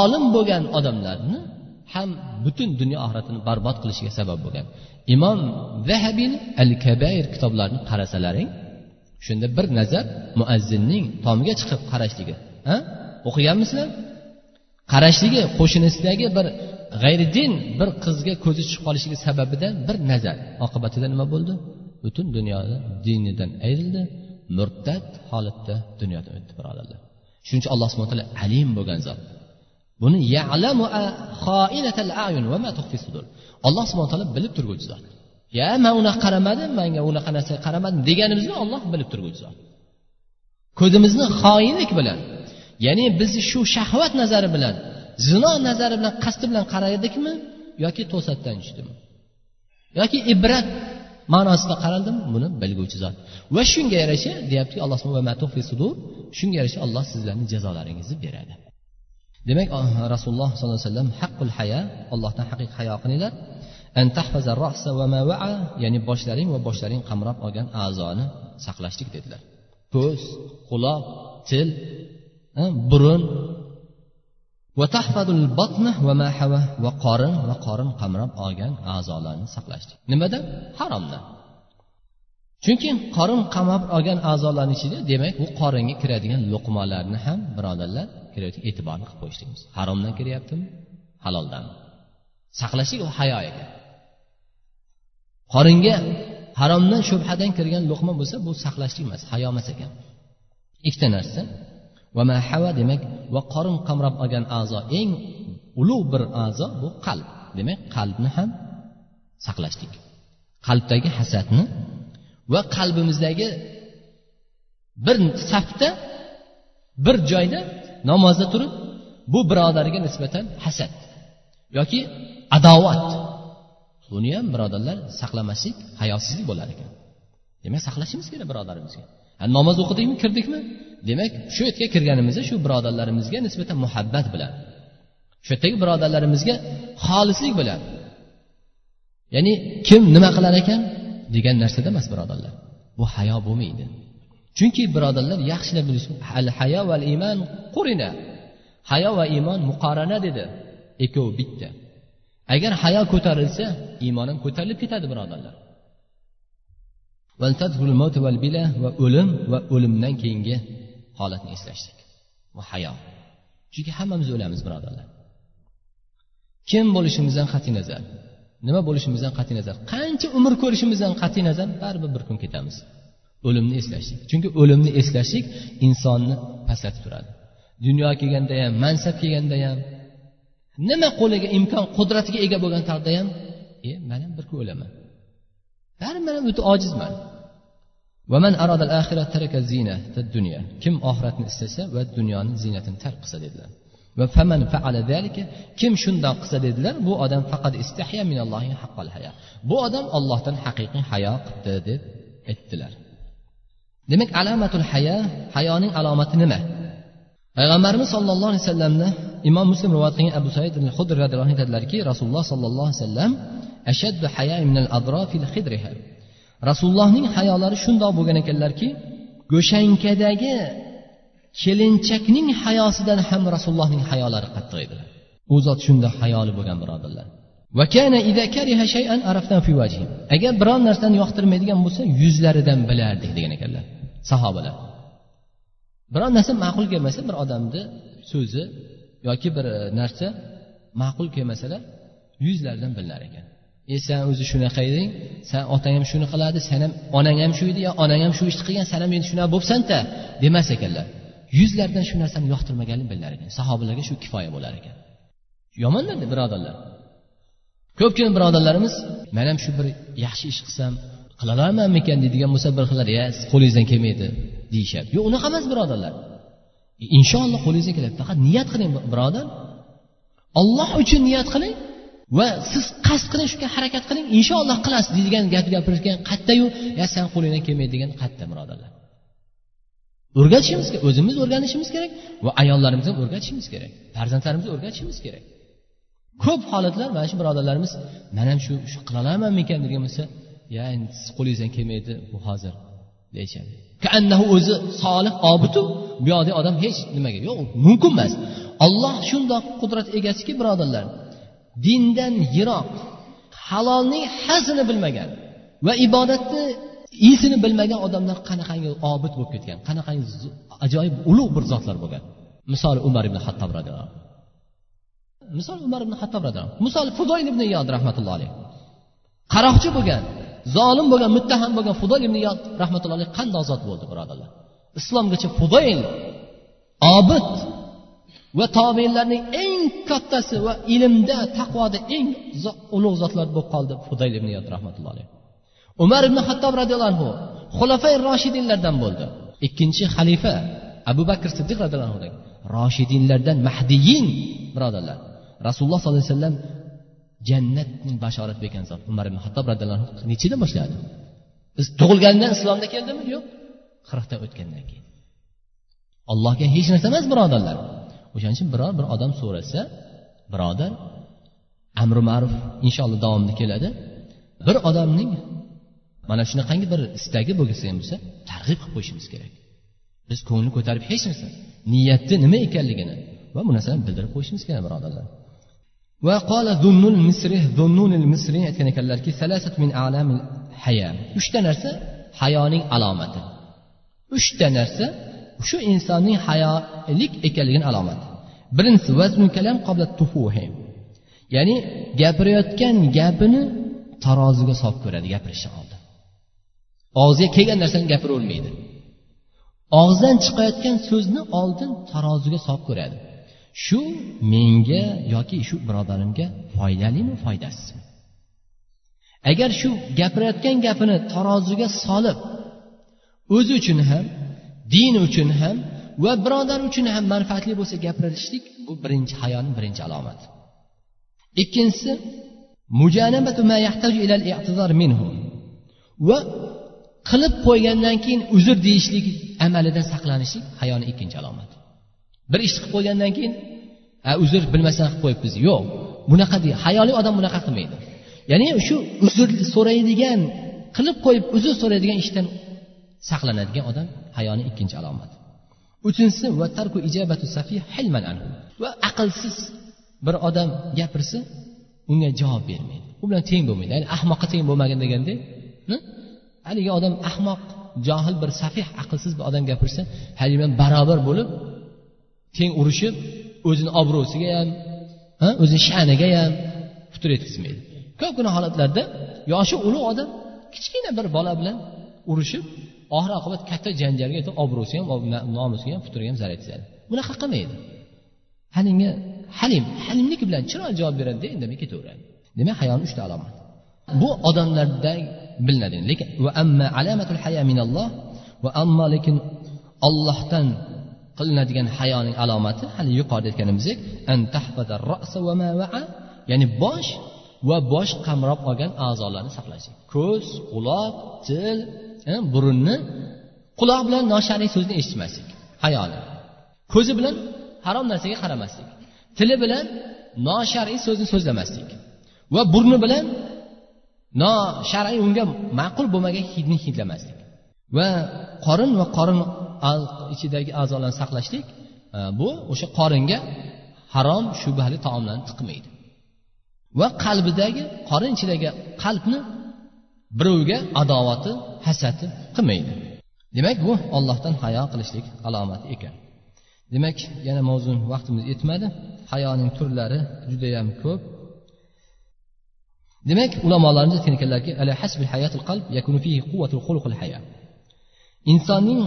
Olim bo'lgan odamlarni ham butun dunyo oxiratini barbod qilishiga sabab bo'lgan. Imom zahabiyni al kabayr kitoblarini qarasalaring shunda bir nazar muazzinning tomiga chiqib qarashligi ha? O'qiganmisizlar? Qarashligi qo'shnisidagi bir g'ayridin bir qizga ko'zi tushib qolishligi sababidan bir nazar oqibatida nima bo'ldi? Butun dunyoda dinidan ayrildi murtad holatda dunyodan o'tdi birodarlar. Shuning uchun alloh subhana taolo alim bo'lgan zot. Buni alloh subhana taolo bilib turguvchi zot. Ya man unaqa qaramadim manga unaqa narsaga qaramadim deganimizni olloh bilib turguvchi zot. Ko'zimizni xoinlik bilan ya'ni biz shu shahvat nazari bilan zino nazari bilan qasdi bilan qaradikmi yoki to'satdan tushdimi? Yoki ibrat ma'nosida qaraldimi buni bilguvchi zot. Va shunga yarasha deyaptiki alloh shunga yarasha alloh sizlarni jazolaringizni beradi. Demak rasululloh sollallohu alayhi vasallam haqqul haya allohdan haqiqiy hayo qilinglar ya'ni boshlaring va boshlaring qamrab olgan a'zoni saqlashlik dedilar. Ko'z quloq til burun va qorin va qorin qamrab olgan a'zolarni saqlashlik nimadan haromdan chunki qorin qamab olgan a'zolarni ichida demak u qoringa kiradigan luqmalarni ham birodarlar e'tiborni qilib qo'yishligimiz haromdan kiryaptimi haloldanmi saqlashlik u hayo ekan qoringa haromdan shubhadan kirgan luqma bo'lsa bu saqlashlik emas hayo emas ekan ikkita narsa va mahava demak va qorin qamrab olgan a'zo eng ulug' bir a'zo bu qalb. Demak qalbni ham saqlashlik. Qalbdagi hasadni va qalbimizdagi bir safda bir joyda namozda turib bu birodarga nisbatan hasad yoki adovat. Buni ham birodarlar saqlamaslik hayosizlik bo'lar ekan. Demak saqlashimiz kerak birodarimizga. Namoz o'qidikmi kirdikmi? Demak shu yerga kirganimizda shu birodarlarimizga nisbatan muhabbat bilan shu yerdagi birodarlarimizga xolislik bilan ya'ni kim nima qilar ekan degan narsada emas birodarlar bu hayo bo'lmaydi. Chunki birodarlar yaxshilab bilish al hayo val iymon qurina. Hayo va iymon muqorana dedi ikkovi bitta. Agar hayo ko'tarilsa iymon ham ko'tarilib ketadi birodarlar. Va o'lim va o'limdan keyingi holatni eslashlik va hayo. Chunki hammamiz o'lamiz birodarlar. Kim bo'lishimizdan qat'iy nazar? Nima bo'lishimizdan qat'iy nazar? Qancha umr ko'rishimizdan qat'iy nazar? Baribir bir kun ketamiz. O'limni eslashlik. Chunki o'limni eslashlik insonni pastlatib turadi. Dunyo kelganda ham mansab kelganda ham nima qo'liga imkon qudratiga ega bo'lgan taqdirda ham e man ham bir kun o'laman. Baribir man ham o'ta ojizman. Kim oxiratni istasa va dunyoni ziynatini tark qilsa dedilar. Va faman faala zalika kim shundoq qilsa dedilar bu odam faqat istahya minallohi haqqal haya. Bu odam ollohdan haqiqiy hayo qildi deb aytdilar. Demak alomatul haya hayoning alomati nima? Payg'ambarimiz sollallohu alayhi vasallamni imom muslim rivoyat qilgan abu said hudr roziyallohu anhu aytadilarki rasululloh sollallohu alayhi vasallam ashaddu haya min minal adrofil khidriha rasulullohning hayolari shundoq bo'lgan ekanlarki go'shankadagi kelinchakning hayosidan ham rasulullohning hayolari qattiq edilar u zot shunday hayoli bo'lgan birodarlar. Agar biron narsani yoqtirmaydigan bo'lsa yuzlaridan bilardik degan ekanlar sahobalar. Biron narsa ma'qul kelmasa bir odamni so'zi yoki bir narsa ma'qul kelmasalar yuzlaridan bilinar ekan. E san o'zi shunaqa eding. San otang ham shuni qiladi san ham onang ham shu edi yo onang ham shu ishni qilgan san ham endi shunaqa bo'libsanda demas ekanlar. Yuzlaridan shu narsani yoqtirmaganini bilinar ekan. Sahobalarga shu kifoya bo'lar ekan. Yomonlarda birodarlar. Ko'pgina birodarlarimiz man ham shu bir yaxshi ish qilsam qilaolamanmikan deydigan bo'lsa bir xillar ya siz qo'lingizdan kelmaydi deyishadi. Yo'q unaqa emas birodarlar. E, inshaalloh qo'lingizdan keladi faqat niyat qiling birodar. Olloh uchun niyat qiling. Va siz qasd qiling shunga harakat qiling. Inshaalloh qilasiz deydigan gap gapirishgan qattayu ya san qo'lingdan kelmaydi degan qatta birodarlar. O'rgatishimiz kerak o'zimiz o'rganishimiz kerak va ayollarimiz ham o'rgatishimiz kerak. Farzandlarimizni o'rgatishimiz kerak. Ko'p holatlar mana shu birodarlarimiz man ham shu shu qilolamanmikan degan bo'lsa ya endi siz qo'lingizdan kelmaydi bu hozir deyishadi. Kaannahu o'zi solih obitu buyoqdagi odam hech nimaga yo'q mumkin emas. Olloh shundoq qudrat egasiki birodarlar. Dindan yiroq halolning hazini bilmagan va ibodatni iyisini bilmagan odamlar qanaqangi obid bo'lib ketgan qanaqangi ajoyib ulug' bir zotlar bo'lgan. Misoli umar ibn hattob roziyallohu misol umar ibn hattob roziyallohu misol fudoyl ibn yod rahmatullohi alayhi qaroqchi bo'lgan zolim bo'lgan muttaham bo'lgan fudoyl ibn yod rahmatullohi alayhi qandoq zot bo'ldi birodarlar? Islomgacha fudoyl obid va tobeinlarning eng kattasi va ilmda taqvoda eng ulug' zotlar bo'lib qoldi fudayl ibn yod rahmatullohi alayhi umar ibn hattob roziyallohu anhu xulafay roshidinlardan bo'ldi. Ikkinchi xalifa abu bakr siddiq roziyallohu anhu roshidinlardan mahdiyin birodarlar. Rasululloh sollallohu alayhi vasallam jannatning bashorat bergan zot umar ibn hattob roziyallohu anhu nechidan boshladi. Biz tug'ilgandan islomda keldimi yo'q. Qirqdan o'tgandan keyin. Allohga hech narsa emas birodarlar. o'shaning uchun biror bir odam so'rasa birodar amri ma'ruf inshaalloh davomida keladi bir odamning mana shunaqangi bir istagi bo'lsa ham bo'lsa targ'ib qilib qo'yishimiz kerak biz ko'ngli ko'tarib hech narsa niyatni nima ekanligini va bu narsani bildirib qo'yishimiz kerak birodarlar وقال ذن المصري ذنون المصري aytgan ekanlarki min alamil haya uchta narsa hayoning alomati uchta narsa shu insonning hayolik ekanligini alomati birinchisi vaznul kalam qabla tufuhi. Ya'ni gapirayotgan gapini taroziga solib ko'radi gapirishdan oldin og'ziga kelgan narsani gapiravermaydi. Og'zidan chiqayotgan so'zni oldin taroziga solib ko'radi. Shu menga yoki shu birodarimga foydalimi foydasizmi? Agar shu gapirayotgan gapini taroziga solib o'zi uchun ham din uchun ham va birodar uchun ham manfaatli bo'lsa gapirishlik bu birinchi hayoni birinchi alomati ikkinchisi va qilib qo'ygandan keyin uzr deyishlik amalidan saqlanishlik hayoni ikkinchi alomati bir ishni qilib qo'ygandan keyin uzr bilmasdan qilib qo'yibmiz. Yo'q bunaqa hayoli odam bunaqa qilmaydi. Ya'ni shu uzr so'raydigan qilib qo'yib uzr so'raydigan ishdan saqlanadigan odam hayoni ikkinchi alomati. Uchinchisi va aqlsiz bir odam gapirsa unga javob bermaydi. U bilan teng bo'lmaydi. Ya'ni ahmoqqa teng bo'lmagin deganda haligi odam ahmoq johil bir safih aqlsiz bir odam gapirsa haligi bilan barobar bo'lib teng urushib o'zini obro'siga ham o'zini sha'niga ham putur yetkazmaydi. Ko'pgina holatlarda yoshi ulug' odam kichkina bir bola bilan urushib oxir oqibat katta janjalga obro'si ham nomusiga ham futuriga ham zarar yetkazadi bunaqa qilmaydi. Haligi halim halimligi bilan chiroyli javob beradida indamay ketaveradi. Demak hayoni uchta alomat. Bu odamlarda bilinadi. Lekin va amma alamatul haya minalloh va ammo lekin ollohdan qilinadigan hayoning alomati hali yuqorida aytganimizdek ya'ni bosh va bosh qamrab olgan a'zolarni saqlashlik. Ko'z quloq til burunni quloq bilan noshar'iy so'zni eshitmaslik hayoli. Ko'zi bilan harom narsaga qaramaslik tili bilan noshar'iy so'zni so'zlamaslik va burni bilan noshar'iy unga ma'qul bo'lmagan hidni hidlamaslik va qorin va qorin ichidagi a'zolarni saqlashlik e, bu o'sha qoringa harom shubhali taomlarni tiqmaydi. Va qalbidagi qorin ichidagi qalbni birovga adovati hasati qilmaydi. Demak bu ollohdan hayo qilishlik alomati ekan. Demak yana mavzu vaqtimiz yetmadi. Hayoning turlari judayam ko'p. Demak ulamolarimiz aytgan ekanlarki insonning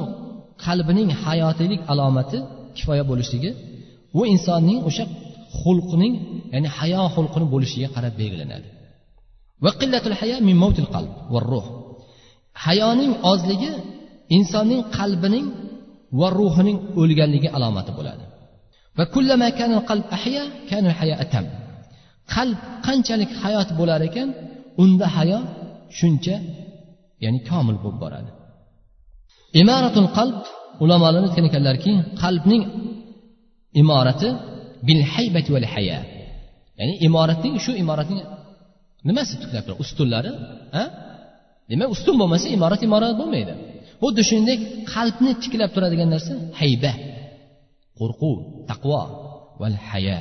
qalbining hayotiylik alomati kifoya bo'lishligi u insonning o'sha xulqining ya'ni hayo xulqini bo'lishiga qarab belgilanadi. Hayoning ozligi insonning qalbining va ruhining o'lganligi alomati bo'ladi. Va qalb qanchalik hayot bo'lar ekan unda hayo shuncha ya'ni komil bo'lib boradi. Imaratul qalb ulamolar aytgan ekanlarki qalbning imorati bil haybati val haya. Ya'ni imoratning shu imoratning nimasi tuklab ustunlari demak ustun bo'lmasa imorat imorat bo'lmaydi xuddi shuningdek qalbni tiklab turadigan narsa hayba qo'rquv taqvo val haya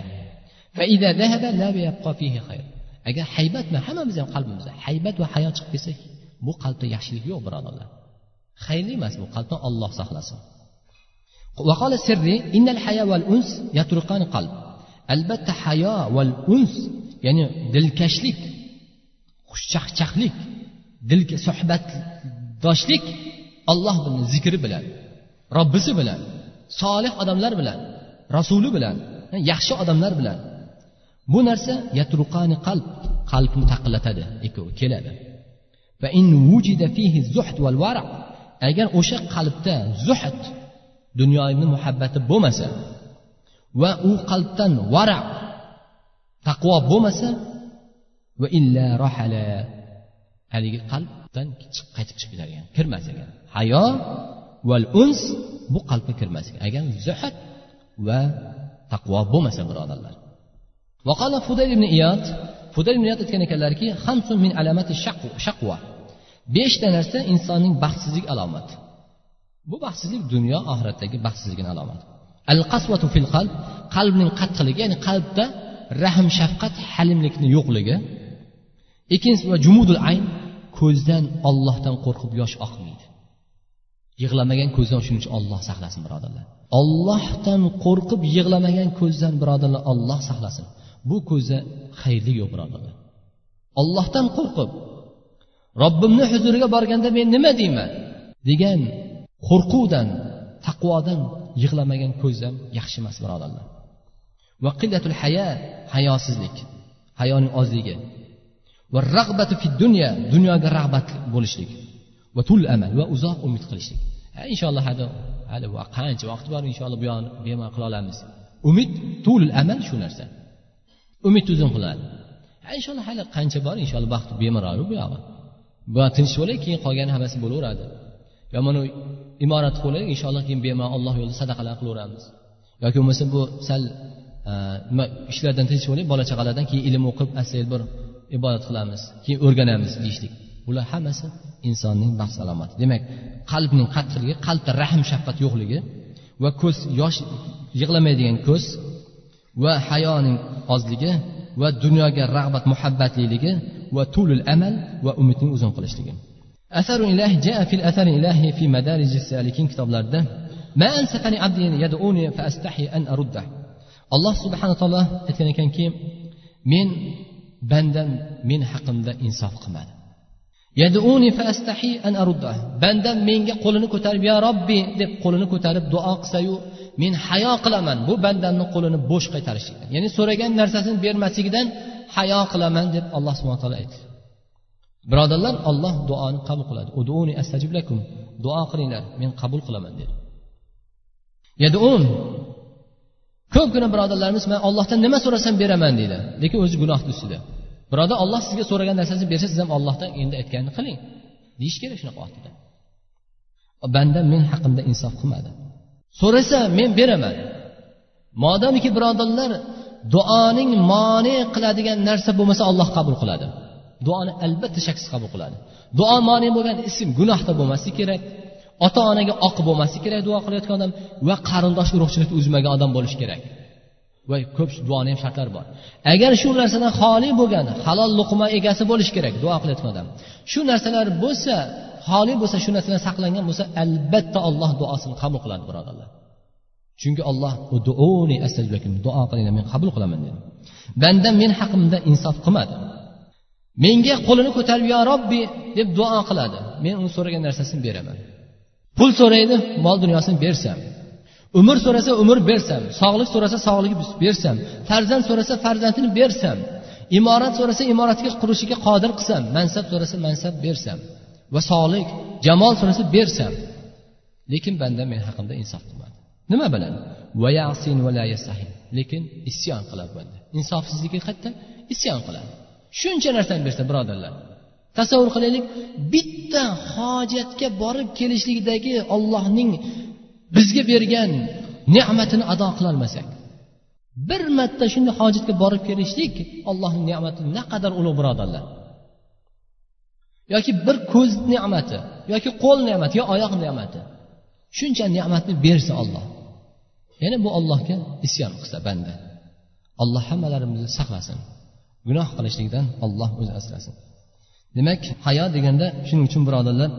agar haybat bilan hammamiz ham qalbimizda haybat va hayo chiqib ketsa bu qalbda yaxshilik yo'q birodarlar xayrli emas bu qalbdan olloh saqlasin وقال السري إن الحياة والأنس يطرقان قلب albatta hayo val uns ya'ni dilkashlik xushchaqchaqlik dilga suhbatdoshlik olloh zikri bilan robbisi bilan solih odamlar bilan rasuli bilan yaxshi odamlar bilan. Bu narsa yatruqani qalb qalbni taqillatadi ikkovi keladi. Va in vujida fihi zuhd val vara agar o'sha qalbda zuhd dunyoni muhabbati bo'lmasa va u qalbdan vara taqvo bo'lmasa va illa rohala haligi qalbdan qaytib chiqib ketar ekan kirmas ekan hayo val uns bu qalbga kirmas ekan agar zuhd va taqvo bo'lmasa birodarlar وقال فضيل بن إياد فضيل بن إياد aytgan ekanlarki hamsun min alamati shaqva beshta narsa insonning baxtsizlik alomati bu baxtsizlik dunyo oxiratdagi baxtsizligini alomati al qasvatu fil qalb qalbning qattiqligi ya'ni qalbda rahm shafqat halimlikni yo'qligi Ikkinchisi va jumudul ayn ko'zdan ollohdan qo'rqib yosh oqmaydi. Yig'lamagan ko'zdan shuning uchun olloh saqlasin birodarlar. Ollohdan qo'rqib yig'lamagan ko'zdan birodarlar olloh saqlasin. Bu ko'zda xayrli yo'q birodarlar. Ollohdan qo'rqib robbimni huzuriga borganda men nima deyman? Degan qo'rquvdan taqvodan yig'lamagan ko'z ham yaxshi emas birodarlar. Va qillatul haya hayosizlik. Hayoning ozligi. Va rag'batu fi dunya dunyoga rag'bat bo'lishlik va tul amal va uzoq umid qilishlik. Inshaalloh hali hali qancha vaqt bor inshaalloh bu yog'ini bemalol qila olamiz. Umid tul amal shu narsa. Umid uzun qiladi. Inshaalloh hali qancha bor inshaalloh vaqt bemalol bu yog'i. Bu tinch bo'lay keyin qolgani hammasi bo'laveradi. Yo mana imorat qilib inshaalloh keyin bemalol alloh yo'lida sadaqalar qilaveramiz. Yoki bo'lmasa bu sal nima ishlardan tinch bo'lib bola chaqalardan keyin ilm o'qib asl bir ibodat qilamiz keyin o'rganamiz deyishlik. Bular hammasi insonning baxt salomati. Demak qalbning qattiqligi qalbda rahm shafqat yo'qligi va ko'z yosh yig'lamaydigan ko'z va hayoning ozligi va dunyoga rag'bat muhabbatliligi va tulul amal va umidning uzun qilishligi. Asar ilah jaa fil asar ilahi fi madarij salikin kitoblarida ma ansafani abdi yad'uni fa astahi an arudda alloh subhana taolo aytgan ekanki men bandam men haqimda insof qilmadi. Fastahi an bandam menga qo'lini ko'tarib ya robbi deb qo'lini ko'tarib duo qilsayu men hayo qilaman. Bu bandamni qo'lini bo'sh qaytarishlikdan ya'ni so'ragan narsasini bermasligidan hayo qilaman deb alloh subhana taolo aytdi. Birodarlar olloh duoni qabul qiladi. Uduni astajib lakum. Duo qilinglar men qabul qilaman dedi. Yadun. Ko'pgina birodarlarimiz man ollohdan nima so'rasam beraman deydi. Lekin o'zi gunohni ustida. Birodar olloh sizga so'ragan narsasini bersa siz ham ollohdan endi aytganini qiling. Deyish kerak shunaqa vaqtida banda men haqimda insof qilmadi. So'rasa men beraman. Modomiki birodarlar duoning mone qiladigan narsa bo'lmasa olloh qabul qiladi. Duoni albatta shaksiz qabul qiladi. Duo mone bo'lgan ism gunohda bo'lmasligi kerak ota onaga oq bo'lmasligi kerak duo qilayotgan odam va qarindosh urug'chilikni uzmagan odam bo'lishi kerak. Va ko'p duoni ham shartlari bor. Agar shu narsadan xoli bo'lgan halol luqma egasi bo'lishi kerak duo qilayotgan odam. Shu narsalar bo'lsa xoli bo'lsa shu narsadan saqlangan bo'lsa albatta alloh duosini qabul qiladi birodarlar. Chunki olloh duo qilinglar men qabul qilaman dedi. Bandam men haqimda insof qilmadi. Menga qo'lini ko'tarib yo robbi deb duo qiladi. Men uni so'ragan narsasini beraman. Pul so'raydi mol dunyosini bersam. Umr so'rasa umr bersam sog'lik so'rasa sog'lik bersam farzand so'rasa farzandini bersam imorat so'rasa imoratga qurishiga qodir qilsam mansab so'rasa mansab bersam va sog'lik jamol so'rasa bersam lekin banda men haqimda insof qilmadi. Nima bilan lekin isyon qiladi banda. Insofsizligi qayerda isyon qiladi. Shuncha narsani bersa birodarlar tasavvur qilaylik bitta hojatga borib kelishlikdagi ollohning bizga bergan ne'matini ado qilolmasak. Bir marta shunday hojatga borib kelishlik allohning ne'mati naqadar ulug' birodarlar. Yoki bir ko'z ne'mati yoki qo'l ne'mati yo oyoq ne'mati. Shuncha ne'matni bersa olloh yana bu ollohga isyon qilsa banda. Alloh hammalarimizni saqlasin. Gunoh qilishlikdan olloh o'zi asrasin. Demak hayo deganda shuning uchun birodarlar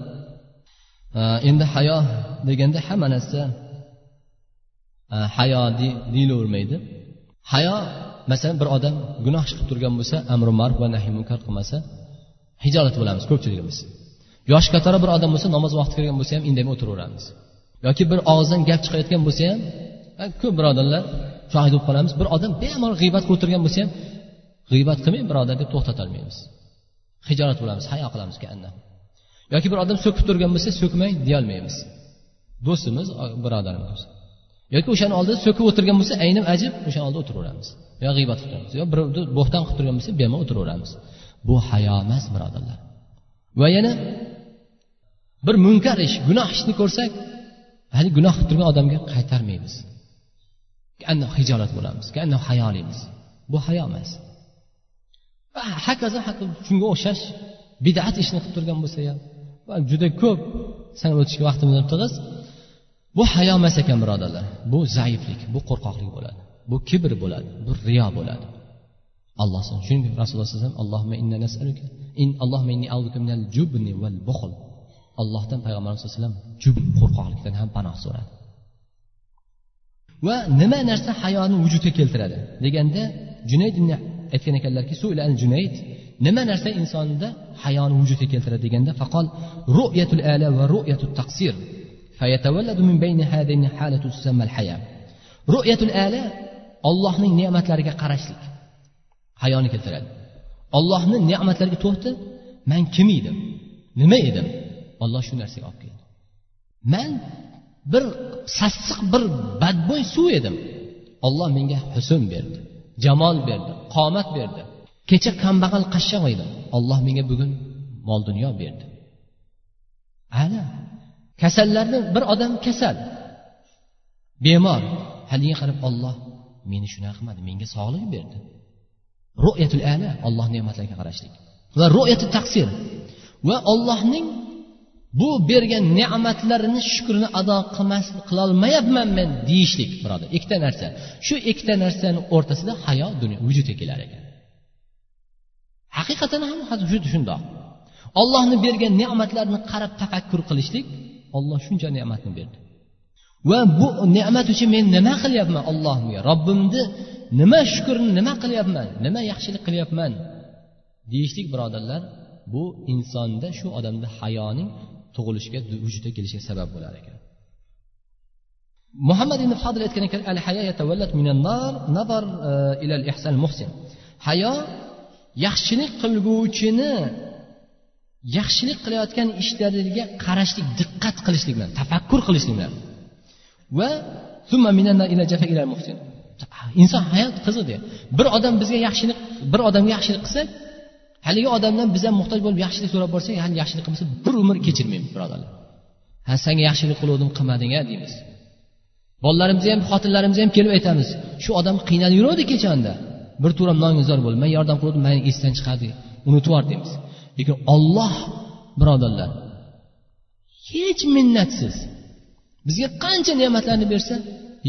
Э, endi hayo deganda hamma narsa e, hayo deyilavermaydi. Hayo masalan bir odam gunoh ish qilib turgan bo'lsa amri maruf va nahiy munkar qilmasa hijolat bo'lamiz ko'pchiligimiz. Yoshi kattaroq bir odam bo'lsa namoz vaqti kirgan bo'lsa ham indamay o'tiraveramiz. Yoki bir og'izdan gap chiqayotgan bo'lsa ham e, ko'p birodarlar shohid bo'lib qolamiz. Bir odam bemalol g'iybat qilib o'tirgan bo'lsa ham g'iybat qilmang birodar deb to'xtatolmaymiz hijolat bo'lamiz hayo qilamiz yoki bir odam so'kib turgan bo'lsa so'kmang deyolmaymiz do'stimiz birodarimiz yoki o'shani oldida so'kib o'tirgan bo'lsa aynim ajib o'shani oldida o'tiraveramiz yo g'iybat qilib turamiz yo birovni bo'xton qilib turgan bo'lsa bemalol o'tiraveramiz bu hayo emas birodarlar va yana bir munkar ish gunoh ishni ko'rsak hali gunoh qilib turgan odamga qaytarmaymiz hijolat bo'lamiz hayolaymiz bu hayo emas va hakazo shunga o'xshash bidat ishni qilib turgan bo'lsa ham juda ko'p sanab o'tishga vaqtimiz yo'q tig'iz bu hayo emas ekan birodarlar. Bu zaiflik bu qo'rqoqlik bo'ladi. Bu kibr bo'ladi bu riyo bo'ladi. Alloh shuning uchun rasululloh sallallohu alayhi vasallam allohdan payg'ambarimiz sallallohu alayhi vasallam jubn qo'rqoqlikdan ham panoh so'radi. Va nima narsa hayoni vujudga keltiradi? deganda junayd aytgan ekanlarki junayd nima narsa insonda hayoni vujudga keltiradi deganda faqol ru'yatul ala va ru'yatut taqsir. Fayatavalladu min bayni hadayni halatu tusammal haya. Ru'yatul ala Allohning ne'matlariga qarashlik hayoni keltiradi. Allohning ne'matlariga to'xta men kim edim? Nima edim? Alloh shu narsaga olib keldi. Men bir sassiq bir badbo'y suv edim. Alloh menga husn berdi jamol berdi qomat berdi. Kecha kambag'al qashshoq edi olloh menga bugun mol dunyo berdi. Ana kasallarni bir odam kasal. Bemor. Haliga qarab olloh meni shunaqa qilmadi menga sog'lik berdi. Ru'yatul ala olloh ne'matlariga qarashlik. Va ru'yatul taqsir. Va ollohning bu bergan ne'matlarini shukrini ado qilmas qilolmayapman men deyishlik birodar. Ikkita narsa. Shu ikkita narsani o'rtasida hayo dunyo vujudga kelar ekan haqiqatan ham shundoq. Ollohni bergan ne'matlarini qarab tafakkur qilishlik olloh shuncha ne'matni berdi. Va bu ne'mat uchun men nima qilyapman allohimga? Robbimni nima shukurni nima qilyapman nima yaxshilik qilyapman deyishlik birodarlar bu insonda shu odamda hayoning tug'ilishiga vujudga kelishiga sabab bo'lar ekan. Muhammad ibn fadl aytgan ekan al nazar e, ila al ihsan muhsin. Hayo yaxshilik qilguvchini yaxshilik qilayotgan ishlariga qarashlik diqqat qilishlik bilan tafakkur qilishlik bilan. Va inson hayot qiziqda bir odam bizga yaxshilik bir odamga yaxshilik qilsak haligi odamdan biz ham muhtoj bo'lib yaxshilik so'rab borsak hali yaxshilik qilmasa bir umr kechirmaymiz birodarlar ha senga yaxshilik qiluvdim qilmading a deymiz. Bolalarimizni ham xotinlarimizga ham kelib aytamiz. Shu odam qiynalib yuruvdi kechanda. Bir turam nongizor bo'ldi. Man yordam qilib mani esdan chiqadi. Unutib yubor deymiz. Lekin olloh birodarlar hech minnatsiz bizga qancha ne'matlarni bersa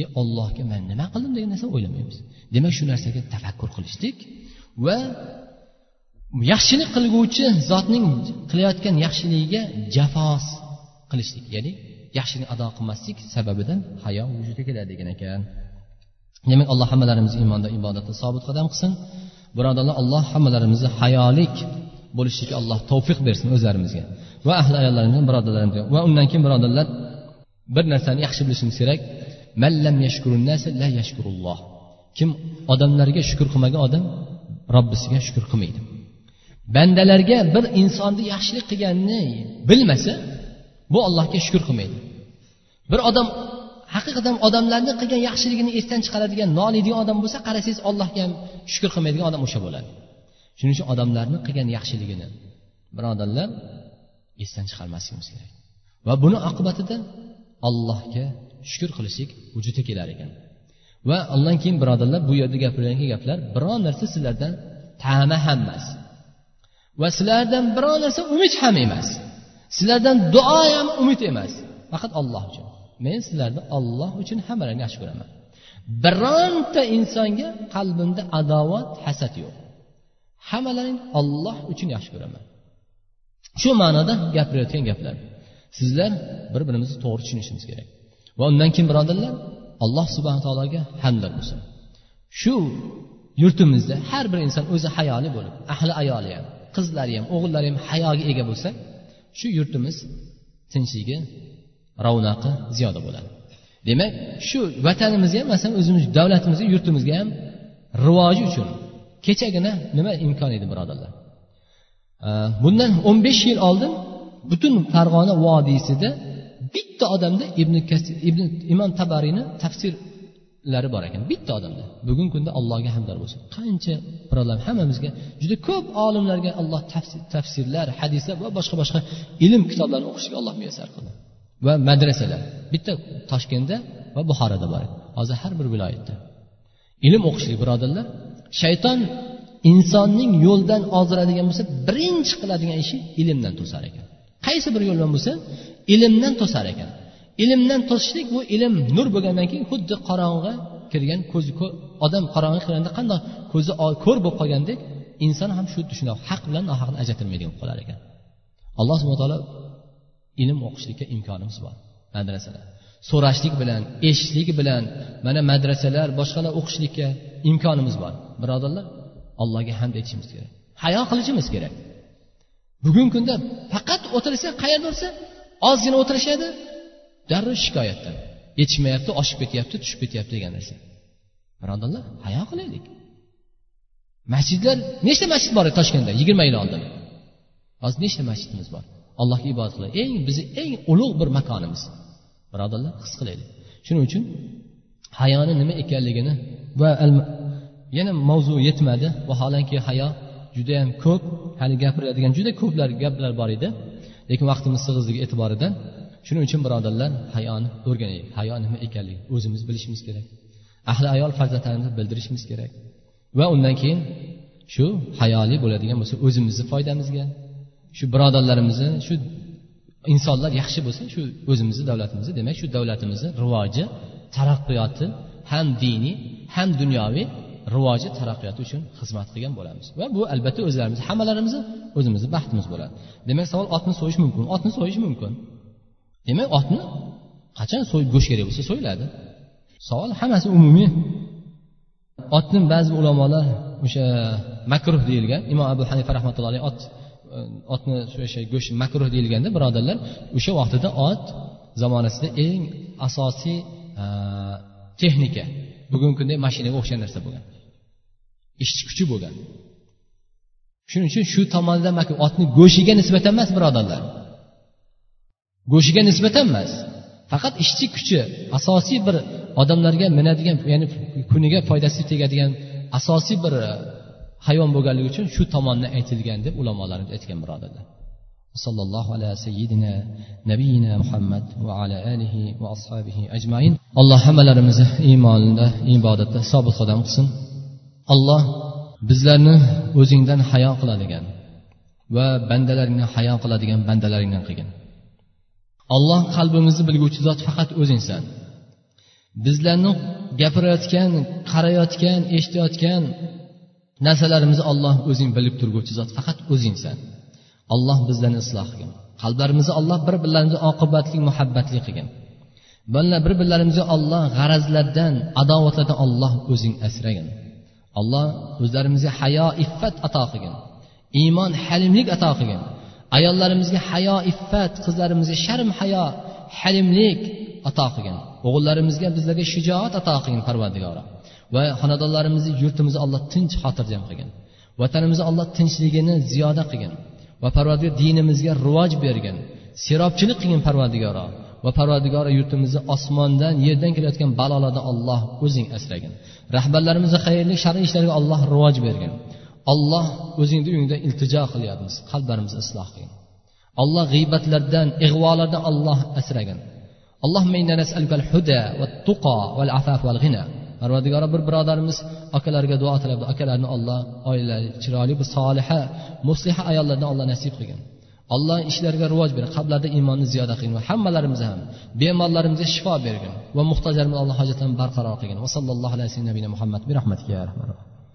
e ollohga man nima qildim? degan narsani o'ylamaymiz. Demak shu narsaga tafakkur qilishlik va yaxshilik qilguvchi zotning qilayotgan yaxshiligiga jafos qilishlik. Ya'ni yaxshilik ado qilmaslik sababidan hayo vujudga keladi degan ekan. Demak alloh hammalarimizni iymonda ibodatda sobit qadam qilsin. Birodarlar alloh hammalarimizni hayolik bo'lishlikka alloh tavfiq bersin o'zlarimizga. Va ahli ayollarimizga birodarlarimizga va undan keyin birodarlar bir narsani yaxshi bilishimiz kerak. Mallam la yashkurulloh. Kim odamlarga shukur qilmagan odam robbisiga shukur qilmaydi. Bandalarga bir insonni yaxshilik qilganini bilmasa bu allohga shukur qilmaydi. Bir odam haqiqatdan odamlarni qilgan yaxshiligini esdan chiqaradigan noliydigan odam bo'lsa qarasangiz allohga ham shukur qilmaydigan odam o'sha bo'ladi. Shuning uchun odamlarni qilgan yaxshiligini birodarlar esdan chiqarmasligimiz kerak. Va buni oqibatida allohga shukur qilishlik vujudga kelar ekan. Va undan keyin birodarlar bu yerda gapirilgan gaplar biron narsa sizlardan tama ham emas. Va sizlardan biron narsa umid ham emas. Sizlardan duo ham umid emas. Faqat olloh uchun. Men sizlarni olloh uchun hammalarni yaxshi ko'raman. Bironta insonga qalbimda adovat hasad yo'q. Hammalaring olloh uchun yaxshi ko'raman. Shu ma'noda gapirayotgan gaplar. Sizlar bir birimizni to'g'ri tushunishimiz kerak. Va undan keyin birodarlar? Alloh subhana taologa hamdlar bo'lsin. Shu yurtimizda har bir inson o'zi hayoli bo'lib ahli ayoli ham qizlari ham o'g'illari ham hayoga ega bo'lsa shu yurtimiz tinchligi ravnaqi ziyoda bo'ladi. Demak shu vatanimizga ham masalan o'zimiz davlatimizga yurtimizga ham rivoji uchun kechagina nima imkon edi birodarlar? Bundan o'n besh yil oldin butun farg'ona vodiysida bitta odamda ibn ibn imom tabariyni tafsirlari bor ekan. Bitta odamda. Bugungi kunda allohga hamdar bo'lsin. Qancha birodarlar hammamizga juda ko'p olimlarga alloh tafsirlar hadislar va boshqa boshqa ilm kitoblarini o'qishga alloh muyassar qildi. Va madrasalar. Bitta toshkentda va buxoroda bor. Hozir har bir viloyatda. Ilm o'qishlik birodarlar. Shayton insonning yo'ldan ozdiradigan bo'lsa birinchi qiladigan ishi ilmdan to'sar ekan. Qaysi bir yo'ldan bo'lsa ilmdan to'sar ekan. Ilmdan to'sishlik bu ilm nur bo'lgandan keyin xuddi qorong'i kirgan ko'zi odam qorong'i kirganda qandoq ko'zi ko'r bo'lib qolgandek inson ham shu shundoq haq bilan nohaqni ajratilmaydigan bo'lib qolar ekan. Alloh subhana taolo ilm o'qishlikka imkonimiz bor madrasalar. So'rashlik bilan eshitishlik bilan mana madrasalar boshqalar o'qishlikka imkonimiz bor. Birodarlar allohga hamd aytishimiz kerak. Hayo qilishimiz kerak. Bugungi kunda faqat o'tirsa qayerda bo'lsa ozgina o'tirishadi darrov shikoyatdan. Yetishmayapti oshib ketyapti tushib ketyapti degan narsa. Birodarlar hayo qilaylik. Masjidlar nechta masjid bor toshkentda? Yigirma yil oldin. Hozir nechta masjidimiz bor? Allohga ibodat qiladi. Eng bizni eng ulug' bir makonimiz. Birodarlar his qilaylik. Shuning uchun hayoni nima ekanligini va yana mavzu yetmadi. Vaholanki hayo judayam ko'p. Hali gapiriladigan juda ko'plar gaplar bor edi. Lekin vaqtimiz sig'izligi e'tiboridan shuning uchun birodarlar hayoni o'rganaylik. Hayo nima ekanligini o'zimiz bilishimiz kerak. Ahli ayol farzandlarimizni bildirishimiz kerak. Va undan keyin shu hayoli bo'ladigan bo'lsa o'zimizni foydamizga shu birodarlarimizni shu insonlar yaxshi bo'lsa shu o'zimizni davlatimizni demak shu davlatimizni rivoji taraqqiyoti ham diniy ham dunyoviy rivoji taraqqiyoti uchun xizmat qilgan bo'lamiz. Va bu albatta o'zlarimiz hammalarimizni o'zimizni baxtimiz bo'ladi. Demak savol otni so'yish mumkin. Otni so'yish mumkin. Demak otni qachon so'yib go'sht kerak bo'lsa so'yiladi. Savol hammasi umumiy. Otni ba'zi ulamolar o'sha makruh deyilgan. Imom abu hanifa rahmatullohi alayhi ot E, otni o'sha go'sht makruh deyilganda birodarlar o'sha vaqtida ot zamonasida eng asosiy e, texnika. Bugungi kunda mashinaga o'xshagan narsa bo'lgan. Ishchi kuchi bo'lgan. Shuning uchun shu tomondan otni go'shtiga nisbatan emas birodarlar. Go'shtiga nisbatan emas. Faqat ishchi kuchi asosiy bir odamlarga minadigan ya'ni kuniga foydasi tegadigan asosiy bir e, hayvon bo'lganligi uchun shu tomondan aytilgan deb ulamolarimiz aytgan birodarlar. Sallallohu ala nabiyina muhammad va ala alihi va ashabihi ajmain. Alloh hammalarimizni iymonda ibodatda sobit qadam qilsin. Alloh bizlarni o'zingdan hayo qiladigan va bandalaringdan hayo qiladigan bandalaringdan qilgin. Alloh qalbimizni bilguvchi zot faqat o'zingsan bizlarni gapirayotgan qarayotgan eshitayotgan narsalarimizni olloh o'zing bilib turguvchi zot faqat o'zingsan. Alloh bizlarni isloh qilgin. Qalblarimizni olloh bir birlarimizga oqibatli muhabbatli qilgin. Bir birlarimizga olloh g'arazlardan adovatlardan olloh o'zing asragin. Alloh o'zlarimizga hayo iffat ato qilgin. Iymon halimlik ato qilgin. Ayollarimizga hayo iffat qizlarimizga sharm hayo halimlik ato qilgin. O'g'illarimizga bizlarga shijoat ato qilgin parvardigora. Va xonadonlarimizni yurtimizni alloh tinch xotirjam qilgin. Vatanimizni alloh tinchligini ziyoda qilgin va parvardigor dinimizga rivoj bergin. Serobchilik qilgin parvardigoro va parvardigori yurtimizni osmondan yerdan kelayotgan balolardan olloh o'zing asragin rahbarlarimizni xayrli shar'iy ishlariga alloh rivoj bergin. Olloh o'zingni uyingda iltijo qilyapmiz qalblarimizni isloh qilgin. Alloh g'iybatlardan ig'volardan olloh asragin parvardigora bir birodarimiz akalariga duo tilabdi akalarini olloh oilalari chiroyli bir soliha musliha ayollardan olloh nasib qilgin. Alloh ishlariga rivoj bergin qalblarida iymonni ziyoda qilgin va hammalarimizni ham bemorlarimizga shifo bergin va muhtojlarimiz alloh hojatlarini barqaror qilgin. Va sallallohu alayhi vasallam muhammad bi rahmatiga